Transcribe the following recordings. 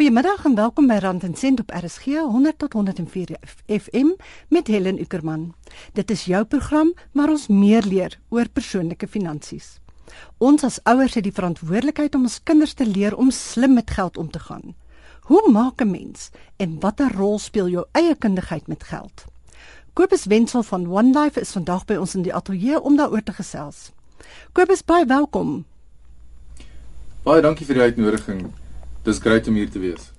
Goeiemiddag en welkom by Rand en Sent op RSG 100 tot 104 FM met Helen Ukerman. Dit is jou program waar ons meer leer oor persoonlike finansies. Ons as ouers het die verantwoordelikheid om ons kinders te leer om slim met geld om te gaan. Hoe maak 'n mens en watter rol speel jou eie kundigheid met geld? Kobus Wenzel van One Life is vandag by ons in die ateljee om daaroor te gesels. Kobus, baie welkom. Baie dankie vir die uitnodiging. Dis grait om hier te wees.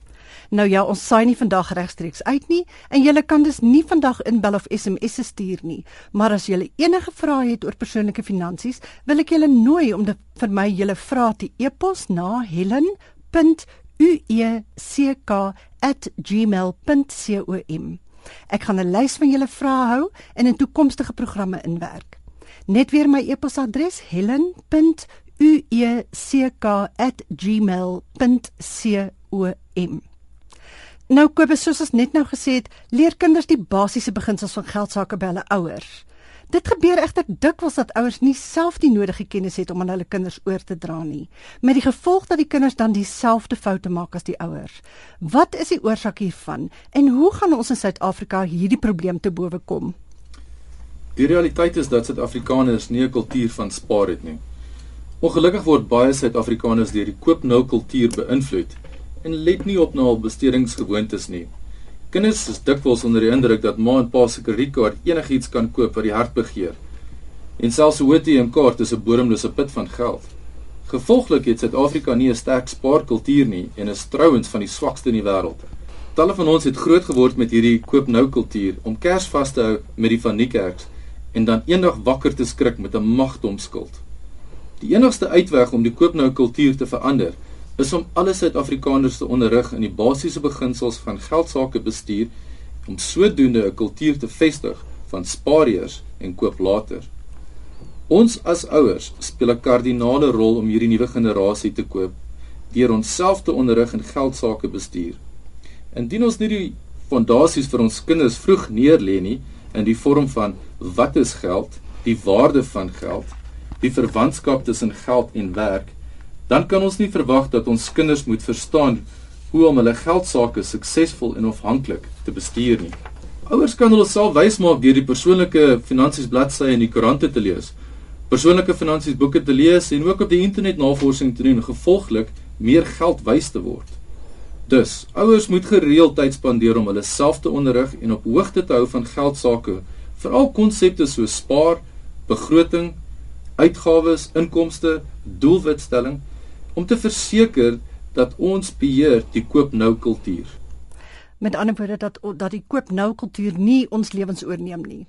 Nou ja, ons saai nie vandag regstreeks uit nie en julle kan dus nie vandag inbel of SMS stuur nie. Maar as julle enige vrae het oor persoonlike finansies, wil ek julle nooi om dit vir my julle vrae te e-pos na helen.uecka@gmail.com. Ek gaan 'n lys van julle vrae hou en in toekomstige programme inwerk. Net weer my e-posadres helen.uecka@gmail.com. Nou Kobus, soos ons net nou gesê het, leer kinders die basiese beginsels van geld sake by hulle ouers. Dit gebeur egter dikwels dat ouers nie self die nodige kennis het om aan hulle kinders oor te dra nie, met die gevolg dat die kinders dan dieselfde foute maak as die ouers. Wat is die oorsaak hiervan en hoe gaan ons in Suid-Afrika hierdie probleem te bowe kom? Die realiteit is dat Suid-Afrikaners nie 'n kultuur van spaar het nie. Ongelukkig word baie Suid-Afrikaners deur die koop nou kultuur beïnvloed en let nie op na hul bestedingsgewoontes nie. Kinders is dikwels onder die indruk dat ma en pa se kredietkaart enigiets kan koop wat die hart begeer. En selfs 'n ATM-kaart is 'n bodemlose put van geld. Gevolglik het Suid-Afrika nie 'n sterk spaarkultuur nie en is trouens van die swakste in die wêreld. Talle van ons het groot geword met hierdie koop nou kultuur om kers vas te hou met die van Niekerks en dan eendag wakker te skrik met 'n magdomskuld. Die enigste uitweg om die koop nou kultuur te verander is om alle Suid-Afrikaners te onderrig in die basiese beginsels van geldsaake bestuur om sodoende 'n kultuur te vestig van spaar eers en koop later. Ons as ouers speel 'n kardinale rol om hierdie nuwe generasie te koop deur onsself te onderrig in geldsaake bestuur. Indien ons nie die fondasies vir ons kinders vroeg neerlê nie in die vorm van wat is geld, die waarde van geld, die verwantskap tussen geld en werk dan kan ons nie verwag dat ons kinders moet verstaan hoe om hulle geldsaake suksesvol en onafhanklik te bestuur nie. Ouers kan hulle self wys maak deur die persoonlike finansies bladsye in die koerante te lees, persoonlike finansies boeke te lees en ook op die internet navorsing te doen en gevolglik meer geld wys te word. Dus, ouers moet gereeld tyd spandeer om hulle self te onderrig en op hoogte te hou van geldsaake, veral konsepte soos spaar, begroting, uitgawes, inkomste, doelwitstelling om te verseker dat ons beheer die koop nou kultuur. Met ander woorde dat dat die koop nou kultuur nie ons lewens oorneem nie.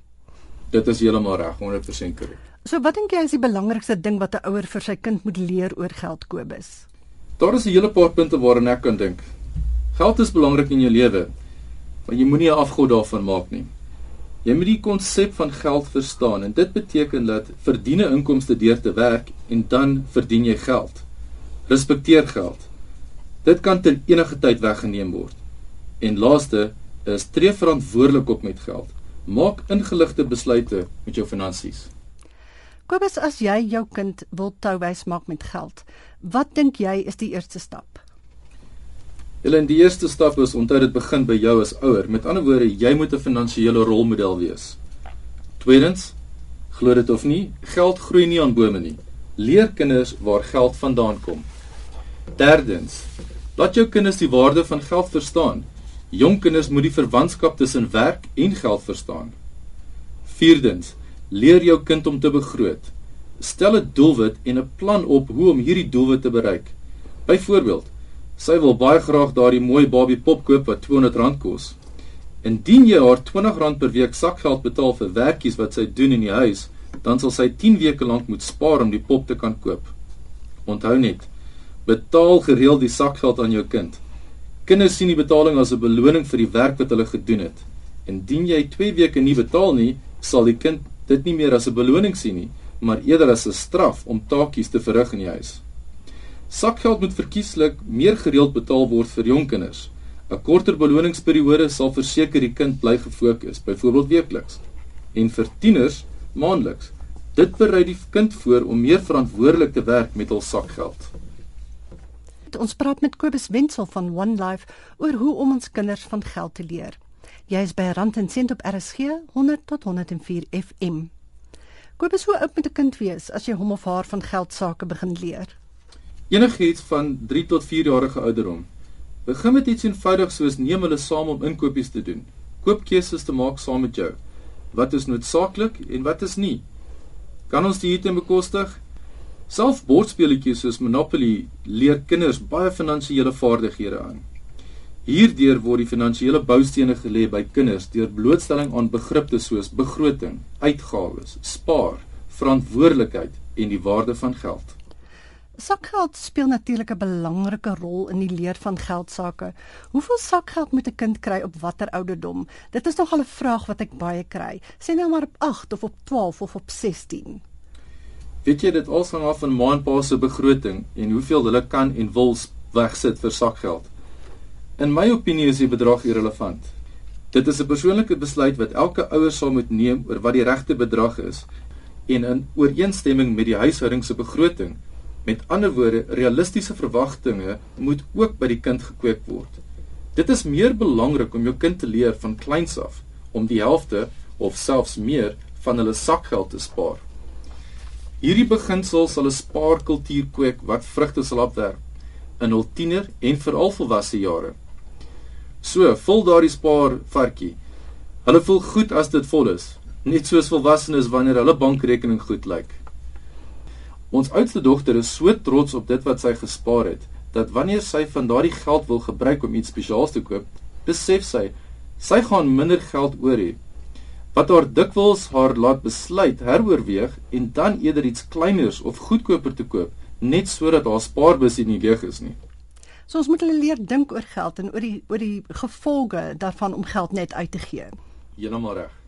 Dit is heeltemal reg, 100% korrek. So wat dink jy is die belangrikste ding wat 'n ouer vir sy kind moet leer oor geld Kobus? Daar is 'n hele paar punte waaraan ek kan dink. Geld is belangrik in jou lewe, maar jy moenie 'n afgod daarvan maak nie. Jy moet die konsep van geld verstaan en dit beteken dat verdiene inkomste deur te werk en dan verdien jy geld. Respekteer geld. Dit kan ter enige tyd weggeneem word. En laaste is tree verantwoordelik op met geld. Maak ingeligte besluite met jou finansies. Kobus, as jy jou kind wil touwys maak met geld, wat dink jy is die eerste stap? Hulle in die eerste stap is onthou dit begin by jou as ouer. Met ander woorde, jy moet 'n finansiële rolmodel wees. Tweedens, glo dit of nie, geld groei nie aan bome nie. Leer kinders waar geld vandaan kom. Derdens, laat jou kinders die waarde van geld verstaan. Jong kinders moet die verwantskap tussen werk en geld verstaan. Vierdens, leer jou kind om te begroot. Stel 'n doelwit en 'n plan op hoe om hierdie doelwit te bereik. Byvoorbeeld, sy wil baie graag daardie mooi Barbie pop koop wat R200 kos. Indien jy haar R20 per week sakgeld betaal vir werkies wat sy doen in die huis, dan sal sy 10 weke lank moet spaar om die pop te kan koop. Onthou net, Betaal gereeld die sakgeld aan jou kind. Kinders sien die betaling as 'n beloning vir die werk wat hulle gedoen het. Indien jy 2 weke nie betaal nie, sal die kind dit nie meer as 'n beloning sien nie, maar eerder as 'n straf om taakies te verrig in die huis. Sakgeld moet verkieslik meer gereeld betaal word vir jong kinders. 'n Korter beloningsperiode sal verseker die kind bly gefokus, byvoorbeeld weekliks. En vir tieners, maandeliks. Dit berei die kind voor om meer verantwoordelik te werk met hul sakgeld. Ons praat met Kobus Wenzel van One Life oor hoe om ons kinders van geld te leer. Jy is by Rand en Sent op RSG 100 tot 104 FM. Kobus, hoe oud moet 'n kind wees as jy hom of haar van geld sake begin leer? Enigiets van 3 tot 4 jarige ouderdom. Begin met iets eenvoudigs soos neem hulle saam om inkopies te doen. Koop keuses te maak saam met jou. Wat is noodsaaklik en wat is nie? Kan ons dit bekostig? Self bordspeletjies soos Monopoly leer kinders baie finansiële vaardighede aan. Hierdeur word die finansiële boustene gelê by kinders deur blootstelling aan begripte soos begroting, uitgawes, spaar, verantwoordelikheid en die waarde van geld. Sakgeld speel natuurlik 'n belangrike rol in die leer van geld sake. Hoeveel sakgeld moet 'n kind kry op watter ouderdom? Dit is nog al 'n vraag wat ek baie kry. Sê nou maar op 8 of op 12 of op 16. Weet jy dit al hang af van ma en pa se begroting en hoeveel hulle kan en wil wegsit vir sakgeld. In my opinie is die bedrag irrelevant. Dit is 'n persoonlike besluit wat elke ouer sal moet neem oor wat die regte bedrag is en in ooreenstemming met die huishouding se begroting. Met ander woorde, realistiese verwagtinge moet ook by die kind gekweek word. Dit is meer belangrik om jou kind te leer van kleins af om die helfte of selfs meer van hulle sakgeld te spaar. Hierdie beginsel sal 'n spaarkultuur kweek wat vrugte sal afwerp in hul tiener en veral volwasse jare. So, vul daardie spaarvarkie. Hulle voel goed as dit vol is, net soos volwassenes wanneer hulle bankrekening goed lyk. Ons oudste dogter is so trots op dit wat sy gespaar het, dat wanneer sy van daardie geld wil gebruik om iets spesiaals te koop, besef sy sy gaan minder geld oor hê wat haar dikwels haar laat besluit heroorweeg en dan eerder iets kleiners of goedkoper te koop net sodat haar spaarbusie nie leeg is nie. So ons moet hulle leer dink oor geld en oor die oor die gevolge daarvan om geld net uit te gee. Heeltemal reg.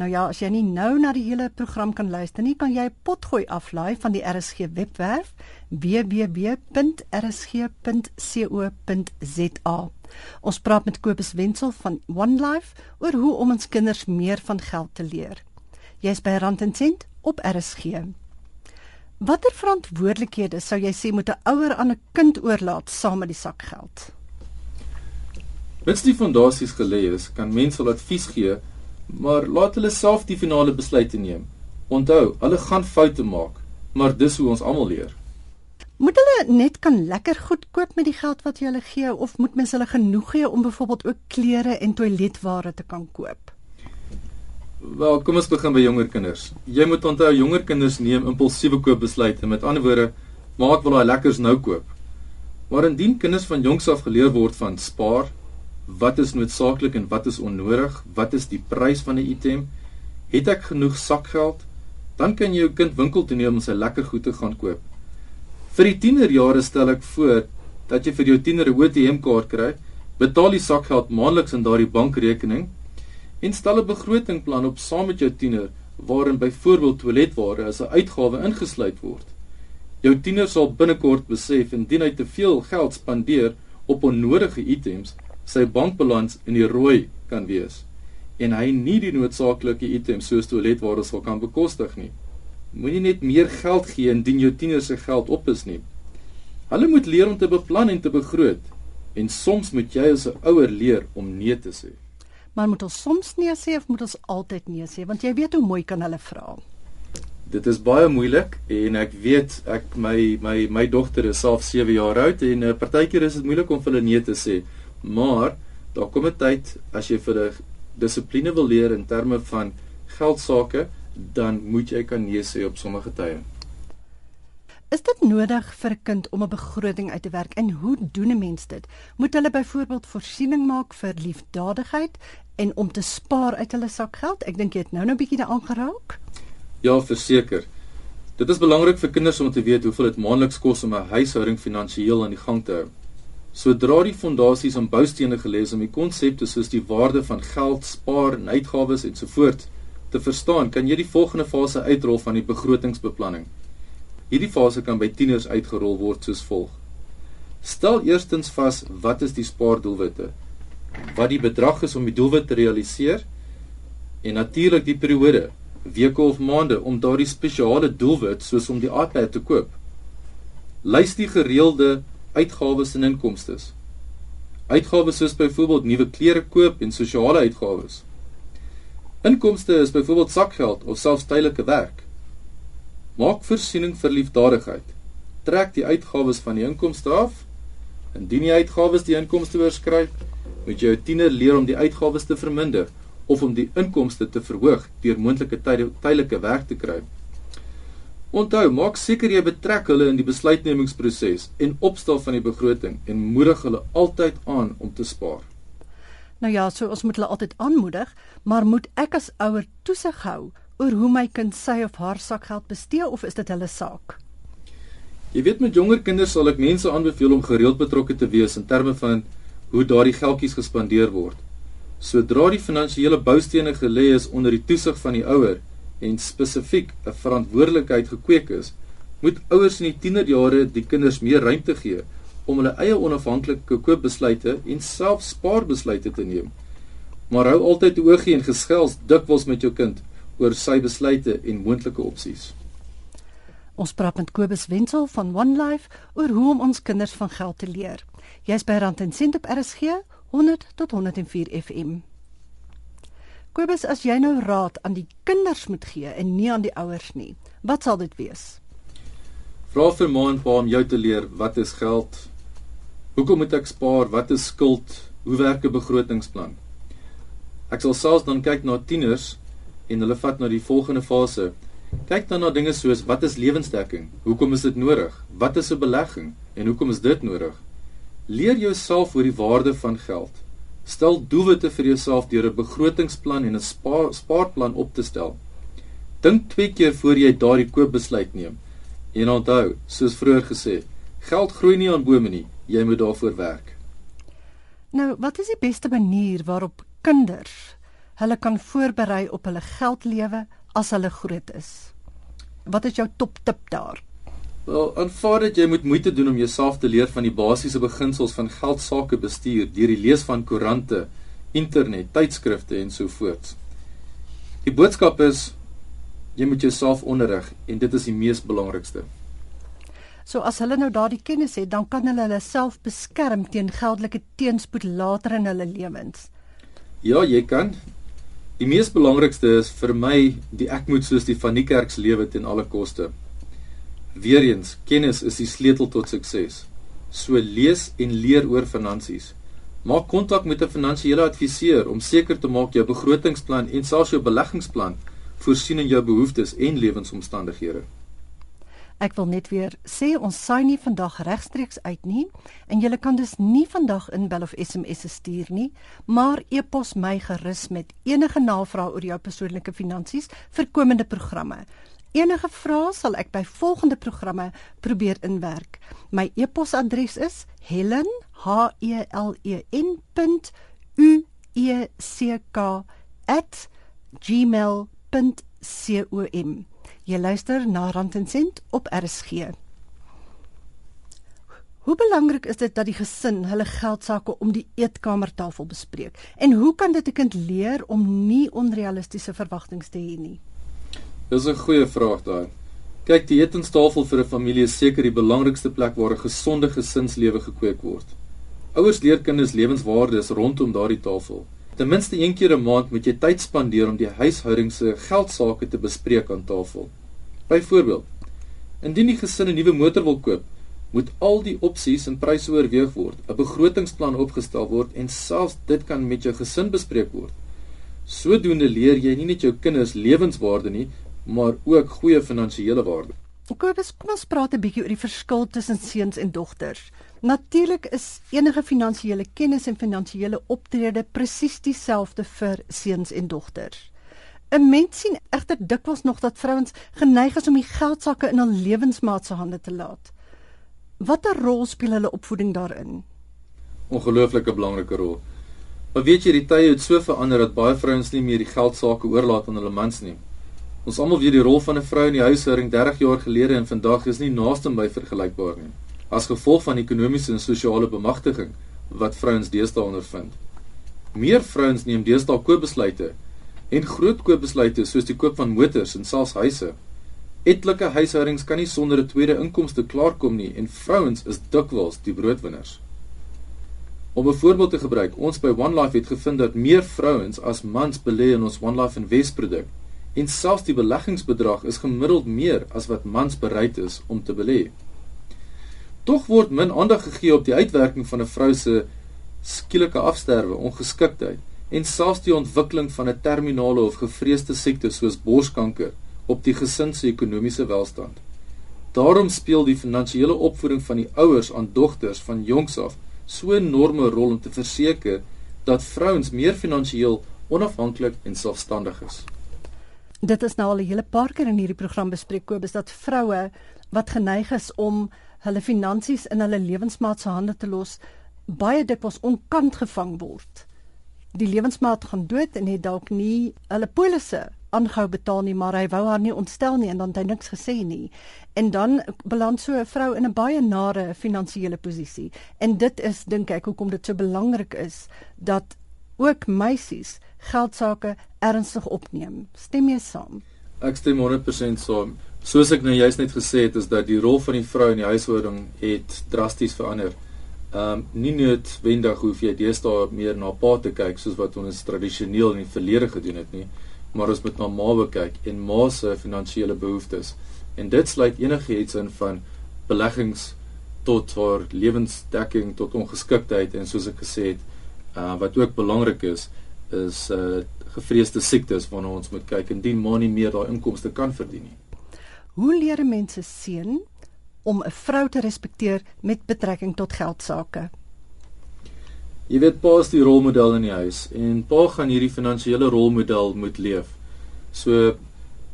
Nou ja, as jy nie nou na die hele program kan luister nie, kan jy potgooi aflaai van die RSG webwerf www.rsg.co.za. Ons praat met Kobus Wenzel van One Life oor hoe om ons kinders meer van geld te leer. Jy's by Rand en Sent op RSG. Watter verantwoordelikhede sou jy sê moet 'n ouer aan 'n kind oorlaat saam met die sakgeld? Mits die fondasies gelê is, kan mense hulle advies gee maar laat hulle self die finale besluit neem. Onthou, hulle gaan foute maak, maar dis hoe ons almal leer. Moet hulle net kan lekker goed koop met die geld wat jy hulle gee of moet mens hulle genoeg gee om byvoorbeeld ook klere en toiletware te kan koop? Wel, kom ons begin by jonger kinders. Jy moet onthou jonger kinders neem impulsiewe koopbesluite. Met ander woorde, maak wil daai lekkers nou koop. Maar indien kinders van jongs af geleer word van spaar, wat is noodsaaklik en wat is onnodig, wat is die prys van 'n item, het ek genoeg sakgeld, dan kan jy jou kind winkel toe neem om sy lekker goed te gaan koop. Vir die tienerjare stel ek voor dat jy vir jou tiener 'n ATM-kaart kry, betaal die sakgeld maandeliks in daardie bankrekening en stel 'n begrotingplan op saam met jou tiener waarin byvoorbeeld toiletware as 'n uitgawe ingesluit word. Jou tiener sal binnekort besef indien hy te veel geld spandeer op onnodige items, sy bankbalans in die rooi kan wees en hy nie die noodsaaklike items soos toiletware sal kan bekostig nie. Moenie net meer geld gee indien jou tiener se geld op is nie. Hulle moet leer om te beplan en te begroot en soms moet jy as 'n ouer leer om nee te sê. Maar moet ons soms nee sê of moet ons altyd nee sê want jy weet hoe mooi kan hulle vra. Dit is baie moeilik en ek weet ek my my my dogter is self 7 jaar oud en uh, partykeer is dit moeilik om vir hulle nee te sê. Maar daar kom 'n tyd as jy vir 'n dissipline wil leer in terme van geld sake, dan moet jy kan nee sê op sommige tye. Is dit nodig vir 'n kind om 'n begroting uit te werk en hoe doen 'n mens dit? Moet hulle byvoorbeeld voorsiening maak vir liefdadigheid en om te spaar uit hulle sakgeld? Ek dink jy het nou nou 'n bietjie daaraan geraak. Ja, verseker. Dit is belangrik vir kinders om te weet hoeveel dit maandeliks kos om 'n huishouding finansiëel aan die gang te hou. Sodra die fondasies en boustene gelê is om die konsepte soos die waarde van geld, spaar en uitgawes ensovoorts te verstaan, kan jy die volgende fase uitrol van die begrotingsbeplanning. Hierdie fase kan by tieners uitgerol word soos volg: Stel eerstens vas wat is die spaardoelwitte? Wat die bedrag is om die doelwit te realiseer? En natuurlik die periode, weke of maande om daardie spesiale doelwit soos om die iPad te koop. Lys die gereelde uitgawes en inkomste. Uitgawes soos byvoorbeeld nuwe klere koop en sosiale uitgawes. Inkomste is byvoorbeeld sakgeld of selfs tydelike werk. Maak voorsiening vir liefdadigheid. Trek die uitgawes van die inkomste af. Indien die uitgawes die inkomste oorskry, moet jou tiener leer om die uitgawes te verminder of om die inkomste te verhoog deur moontlike tydelike werk te kry. Onthou, maak seker jy betrek hulle in die besluitnemingsproses en opstel van die begroting en moedig hulle altyd aan om te spaar. Nou ja, so ons moet hulle altyd aanmoedig, maar moet ek as ouer toesig hou oor hoe my kind sy of haar sakgeld bestee of is dit hulle saak? Jy weet met jonger kinders sal ek mense aanbeveel om gereeld betrokke te wees in terme van hoe daardie geldjies gespandeer word. Sodra die finansiële boustene gelê is onder die toesig van die ouer, en spesifiek 'n verantwoordelikheid gekweek is, moet ouers in die tienerjare die kinders meer ruimte gee om hulle eie onafhanklike koopbesluite en self spaarbesluite te neem. Maar hou altyd oogie en geskels dikwels met jou kind oor sy besluite en moontlike opsies. Ons praat met Kobus Wenzel van One Life oor hoe om ons kinders van geld te leer. Jy's by Rand en Sent op RSG 100 tot 104 FM. Kobus, as jy nou raad aan die kinders moet gee en nie aan die ouers nie, wat sal dit wees? Vra vir ma en pa om jou te leer wat is geld? Hoekom moet ek spaar? Wat is skuld? Hoe werk 'n begrotingsplan? Ek sal selfs dan kyk na tieners en hulle vat na die volgende fase. Kyk dan na dinge soos wat is lewensdekking? Hoekom is dit nodig? Wat is 'n belegging en hoekom is dit nodig? Leer jouself oor die waarde van geld. Stel doelwitte vir jouself deur 'n begrotingsplan en 'n spaar, spaarplan op te stel. Dink twee keer voor jy daardie koopbesluit neem. En onthou, soos vroeër gesê, geld groei nie aan bome nie, jy moet daarvoor werk. Nou, wat is die beste manier waarop kinders hulle kan voorberei op hulle geldlewe as hulle groot is? Wat is jou top tip daar? Wel, aanvaar dat jy moet moeite doen om jouself te leer van die basiese beginsels van geldsaake bestuur deur die lees van koerante, internet, tydskrifte en so voort. Die boodskap is jy moet jouself onderrig en dit is die mees belangrikste. So as hulle nou daardie kennis het, dan kan hulle hulle self beskerm teen geldelike teenspoed later in hulle lewens. Ja, jy kan. Die mees belangrikste is vir my die ek moet soos die van die kerk se lewe ten alle koste. Weereens, kennis is die sleutel tot sukses. So lees en leer oor finansies. Maak kontak met 'n finansiële adviseur om seker te maak jou begrotingsplan en selfs jou beleggingsplan voorsien in jou behoeftes en lewensomstandighede. Ek wil net weer sê ons saai nie vandag regstreeks uit nie en jy kan dus nie vandag inbel of SMS stuur nie, maar e-pos my gerus met enige navrae oor jou persoonlike finansies vir komende programme. Enige vrae sal ek by volgende programme probeer inwerk. My e-posadres is helen h e l e n u e c k @gmail.com. Jy luister na Rand en Sent op RSG. Hoe belangrik is dit dat die gesin hulle geld sake om die eetkamertafel bespreek? En hoe kan dit 'n kind leer om nie onrealistiese verwagtinge te hê nie? Dis 'n goeie vraag daai. Kyk, die etenstafel vir 'n familie is seker die belangrikste plek waar 'n gesonde gesinslewe gekweek word. Ouers leer kinders lewenswaardes rondom daardie tafel. Ten minste een keer 'n maand moet jy tyd spandeer om die huishouding se geldsaake te bespreek aan tafel. Byvoorbeeld, indien die gesin 'n nuwe motor wil koop, moet al die opsies en pryse oorweeg word, 'n begrotingsplan opgestel word en selfs dit kan met jou gesin bespreek word. Sodoende leer jy nie net jou kinders lewenswaarde nie, maar ook goeie finansiële waarde. Kobus, kom ons praat 'n bietjie oor die verskil tussen seuns en dogters. Natuurlik is enige finansiële kennis en finansiële optrede presies dieselfde vir seuns en dogters. 'n Mens sien egter dikwels nog dat vrouens geneig is om die geldsakke in hul lewensmaat se hande te laat. Watter rol speel hulle opvoeding daarin? Ongelooflike belangrike rol. Maar weet jy, die tye het so verander dat baie vrouens nie meer die geldsaake oorlaat aan hulle mans nie. Ons almal weet die rol van 'n vrou in die huishouding 30 jaar gelede en vandag is nie naaste by vergelykbaar nie. As gevolg van ekonomiese en sosiale bemagtiging wat vrouens deesdae ondervind. Meer vrouens neem deesdae koopbesluite en groot koopbesluite soos die koop van motors en selfs huise. Etlike huishoudings kan nie sonder 'n tweede inkomste klaarkom nie en vrouens is dikwels die broodwinners. Om 'n voorbeeld te gebruik, ons by One Life het gevind dat meer vrouens as mans belê in ons One Life Investproduk en selfs die beleggingsbedrag is gemiddeld meer as wat mans bereid is om te belê. Tog word min aandag gegee op die uitwerking van 'n vrou se skielike afsterwe, ongeskiktheid en selfs die ontwikkeling van 'n terminale of gevreesde siekte soos borskanker op die gesin se ekonomiese welstand. Daarom speel die finansiële opvoeding van die ouers aan dogters van jongs af so 'n enorme rol om te verseker dat vrouens meer finansiëel onafhanklik en selfstandig is. Dit is nou al 'n hele paar keer in hierdie program bespreek Kobus dat vroue wat geneig is om hulle finansies in hulle lewensmaat se hande te los, baie dikwels onkant gevang word. Die lewensmaat gaan dood en het dalk nie hulle polisse aangehou betaal nie, maar hy wou haar nie ontstel nie en dan het hy niks gesê nie. En dan beland so 'n vrou in 'n baie nare finansiële posisie. En dit is dink ek hoekom dit so belangrik is dat ook meisies geldsaake ernstig opneem. Stem jy saam? Ek stem 100% saam. Soos ek nou juist net gesê het, is dat die rol van die vrou in die huishouding het drasties verander. Ehm um, nie noodwendig hoef jy deesdae meer na pa te kyk soos wat ons tradisioneel in die verlede gedoen het nie maar ons moet na ma kyk en ma se finansiële behoeftes. En dit sluit enigiets in van beleggings tot haar lewensdekking tot ongeskiktheid en soos ek gesê het, uh, wat ook belangrik is, is uh gevreesde siektes waarna ons moet kyk indien ma nie meer daai inkomste kan verdien nie. Hoe leer mense seën om 'n vrou te respekteer met betrekking tot geld sake? Jy weet pa is die rolmodel in die huis en pa gaan hierdie finansiële rolmodel moet leef. So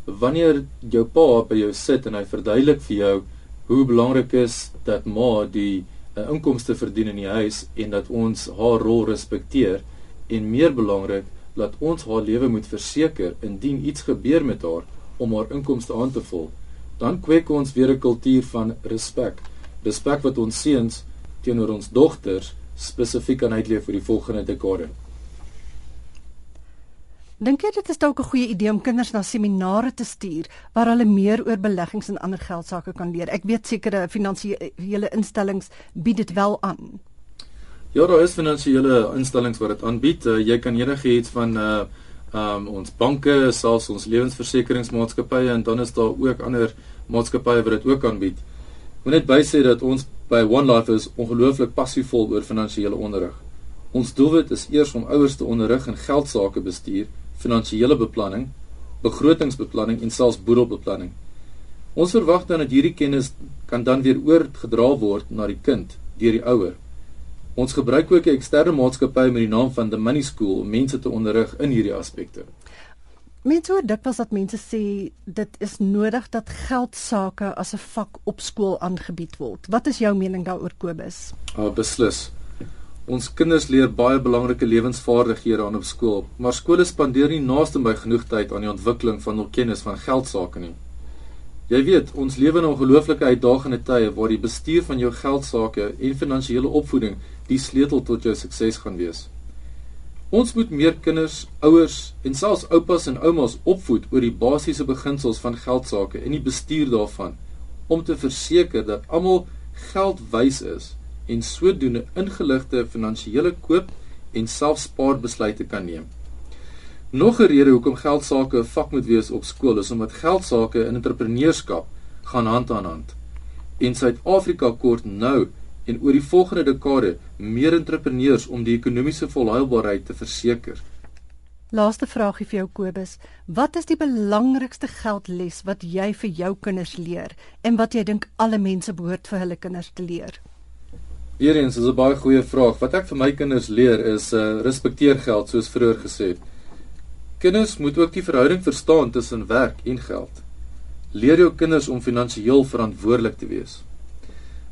wanneer jou pa by jou sit en hy verduidelik vir jou hoe belangrik is dat ma die uh, inkomste verdien in die huis en dat ons haar rol respekteer en meer belangrik dat ons haar lewe moet verseker indien iets gebeur met haar om haar inkomste aan te vul dan kweek ons weer 'n kultuur van respek respek wat ons seuns teenoor ons dogters spesifiek aan uitleef vir die volgende dekade. Dink jy dit is dalk 'n goeie idee om kinders na seminare te stuur waar hulle meer oor beleggings en ander geld sake kan leer? Ek weet sekere finansiële instellings bied dit wel aan. Ja, daar is finansiële instellings wat dit aanbied. Uh, jy kan enigiets van uh um ons banke, selfs ons lewensversekeringsmaatskappye en dan is daar ook ander maatskappye wat dit ook aanbied. Moet net bysê dat ons by One Life is ongelooflik passievol oor finansiële onderrig. Ons doelwit is eers om ouers te onderrig in geldsaake bestuur, finansiële beplanning, begrotingsbeplanning en selfs boedelbeplanning. Ons verwag dan dat hierdie kennis kan dan weer oorgedra word na die kind deur die ouer. Ons gebruik ook 'n eksterne maatskappy met die naam van The Money School om mense te onderrig in hierdie aspekte. Mense hoor dikwels dat mense sê dit is nodig dat geld sake as 'n vak op skool aangebied word. Wat is jou mening daaroor Kobus? Ah, beslis. Ons kinders leer baie belangrike lewensvaardighede aan op skool, maar skole spandeer nie naaste by genoeg tyd aan die ontwikkeling van hul kennis van geld sake nie. Jy weet, ons lewe in ongelooflike uitdagende tye waar die bestuur van jou geld sake en finansiële opvoeding die sleutel tot jou sukses gaan wees. Ons moet meer kinders, ouers en selfs oupas en oumas opvoed oor die basiese beginsels van geld sake en die bestuur daarvan om te verseker dat almal geldwys is en sodoende ingeligte finansiële koop en selfspaarbesluite kan neem. Nog 'n rede hoekom geld sake 'n vak moet wees op skool is omdat geld sake en entrepreneurskap gaan hand aan hand. En Suid-Afrika kort nou en oor die volgende dekade meer entrepreneurs om die ekonomiese volhoubaarheid te verseker. Laaste vraagie vir jou Kobus, wat is die belangrikste geldles wat jy vir jou kinders leer en wat jy dink alle mense behoort vir hulle kinders te leer? Weereens is 'n baie goeie vraag. Wat ek vir my kinders leer is uh respekteer geld soos vroeër gesê het. Kinders moet ook die verhouding verstaan tussen werk en geld. Leer jou kinders om finansiëel verantwoordelik te wees.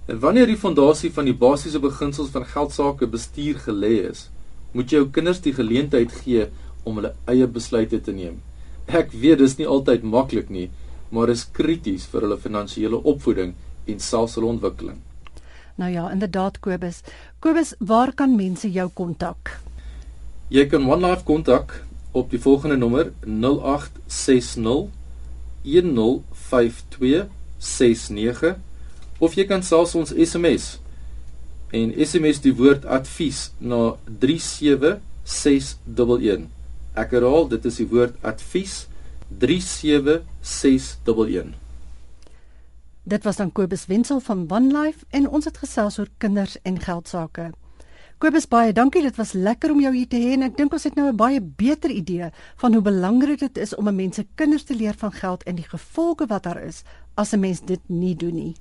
En wanneer die fondasie van die basiese beginsels van geldsaake bestuur gelê is, moet jy jou kinders die geleentheid gee om hulle eie besluite te neem. Ek weet dis nie altyd maklik nie, maar is krities vir hulle finansiële opvoeding en selfs hulle ontwikkeling. Nou ja, inderdaad Kobus. Kobus, waar kan mense jou kontak? Jy kan One Life kontak op die volgende nommer 0860 10 5269 of jy kan selfs ons SMS en SMS die woord advies na 37611. Ek herhaal, dit is die woord advies 37611. Dit was dan Kobus Wenzel van One Life en ons het gesels oor kinders en geld sake. Kobus baie dankie, dit was lekker om jou hier te hê en ek dink ons het nou 'n baie beter idee van hoe belangrik dit is om 'n mens se kinders te leer van geld en die gevolge wat daar is as 'n mens dit nie doen nie.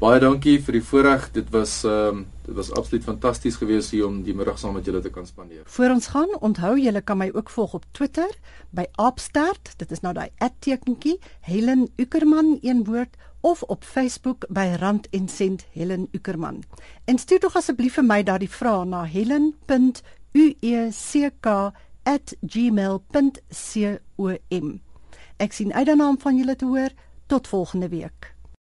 Baie dankie vir die voorreg. Dit was ehm um, dit was absoluut fantasties geweest hier om die middag saam met julle te kan spandeer. Voor ons gaan, onthou julle kan my ook volg op Twitter by @apstart. Dit is nou daai @tekentjie Helen Ukerman een woord of op Facebook by Rand en Sent Helen Ukerman. En stuur tog asseblief vir my daardie vrae na helen.uek@gmail.com. Ek sien uit daarna om van julle te hoor. Tot volgende week.